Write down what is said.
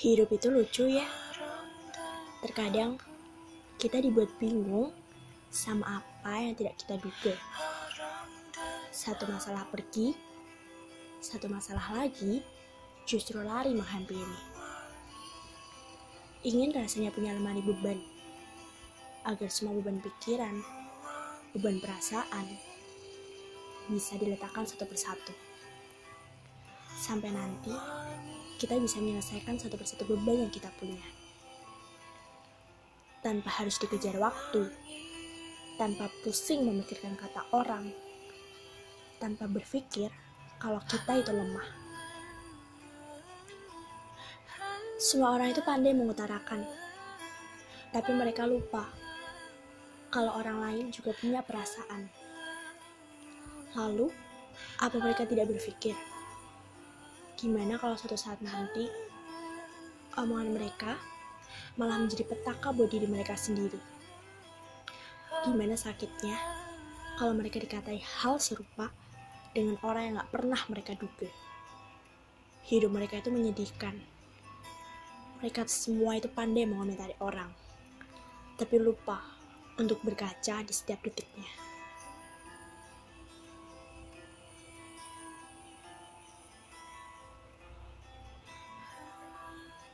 Hidup itu lucu ya. Terkadang kita dibuat bingung sama apa yang tidak kita duga. Satu masalah pergi, satu masalah lagi justru lari menghampiri. Ingin rasanya punya lemari beban, agar semua beban pikiran, beban perasaan bisa diletakkan satu persatu. Sampai nanti kita bisa menyelesaikan satu persatu beban yang kita punya. Tanpa harus dikejar waktu, tanpa pusing memikirkan kata orang, tanpa berpikir kalau kita itu lemah. Semua orang itu pandai mengutarakan, tapi mereka lupa kalau orang lain juga punya perasaan. Lalu, apa mereka tidak berpikir? Gimana kalau suatu saat nanti omongan mereka malah menjadi petaka buat diri mereka sendiri? Gimana sakitnya kalau mereka dikatai hal serupa dengan orang yang gak pernah mereka duga? Hidup mereka itu menyedihkan. Mereka semua itu pandai mengomentari orang, tapi lupa untuk berkaca di setiap detiknya.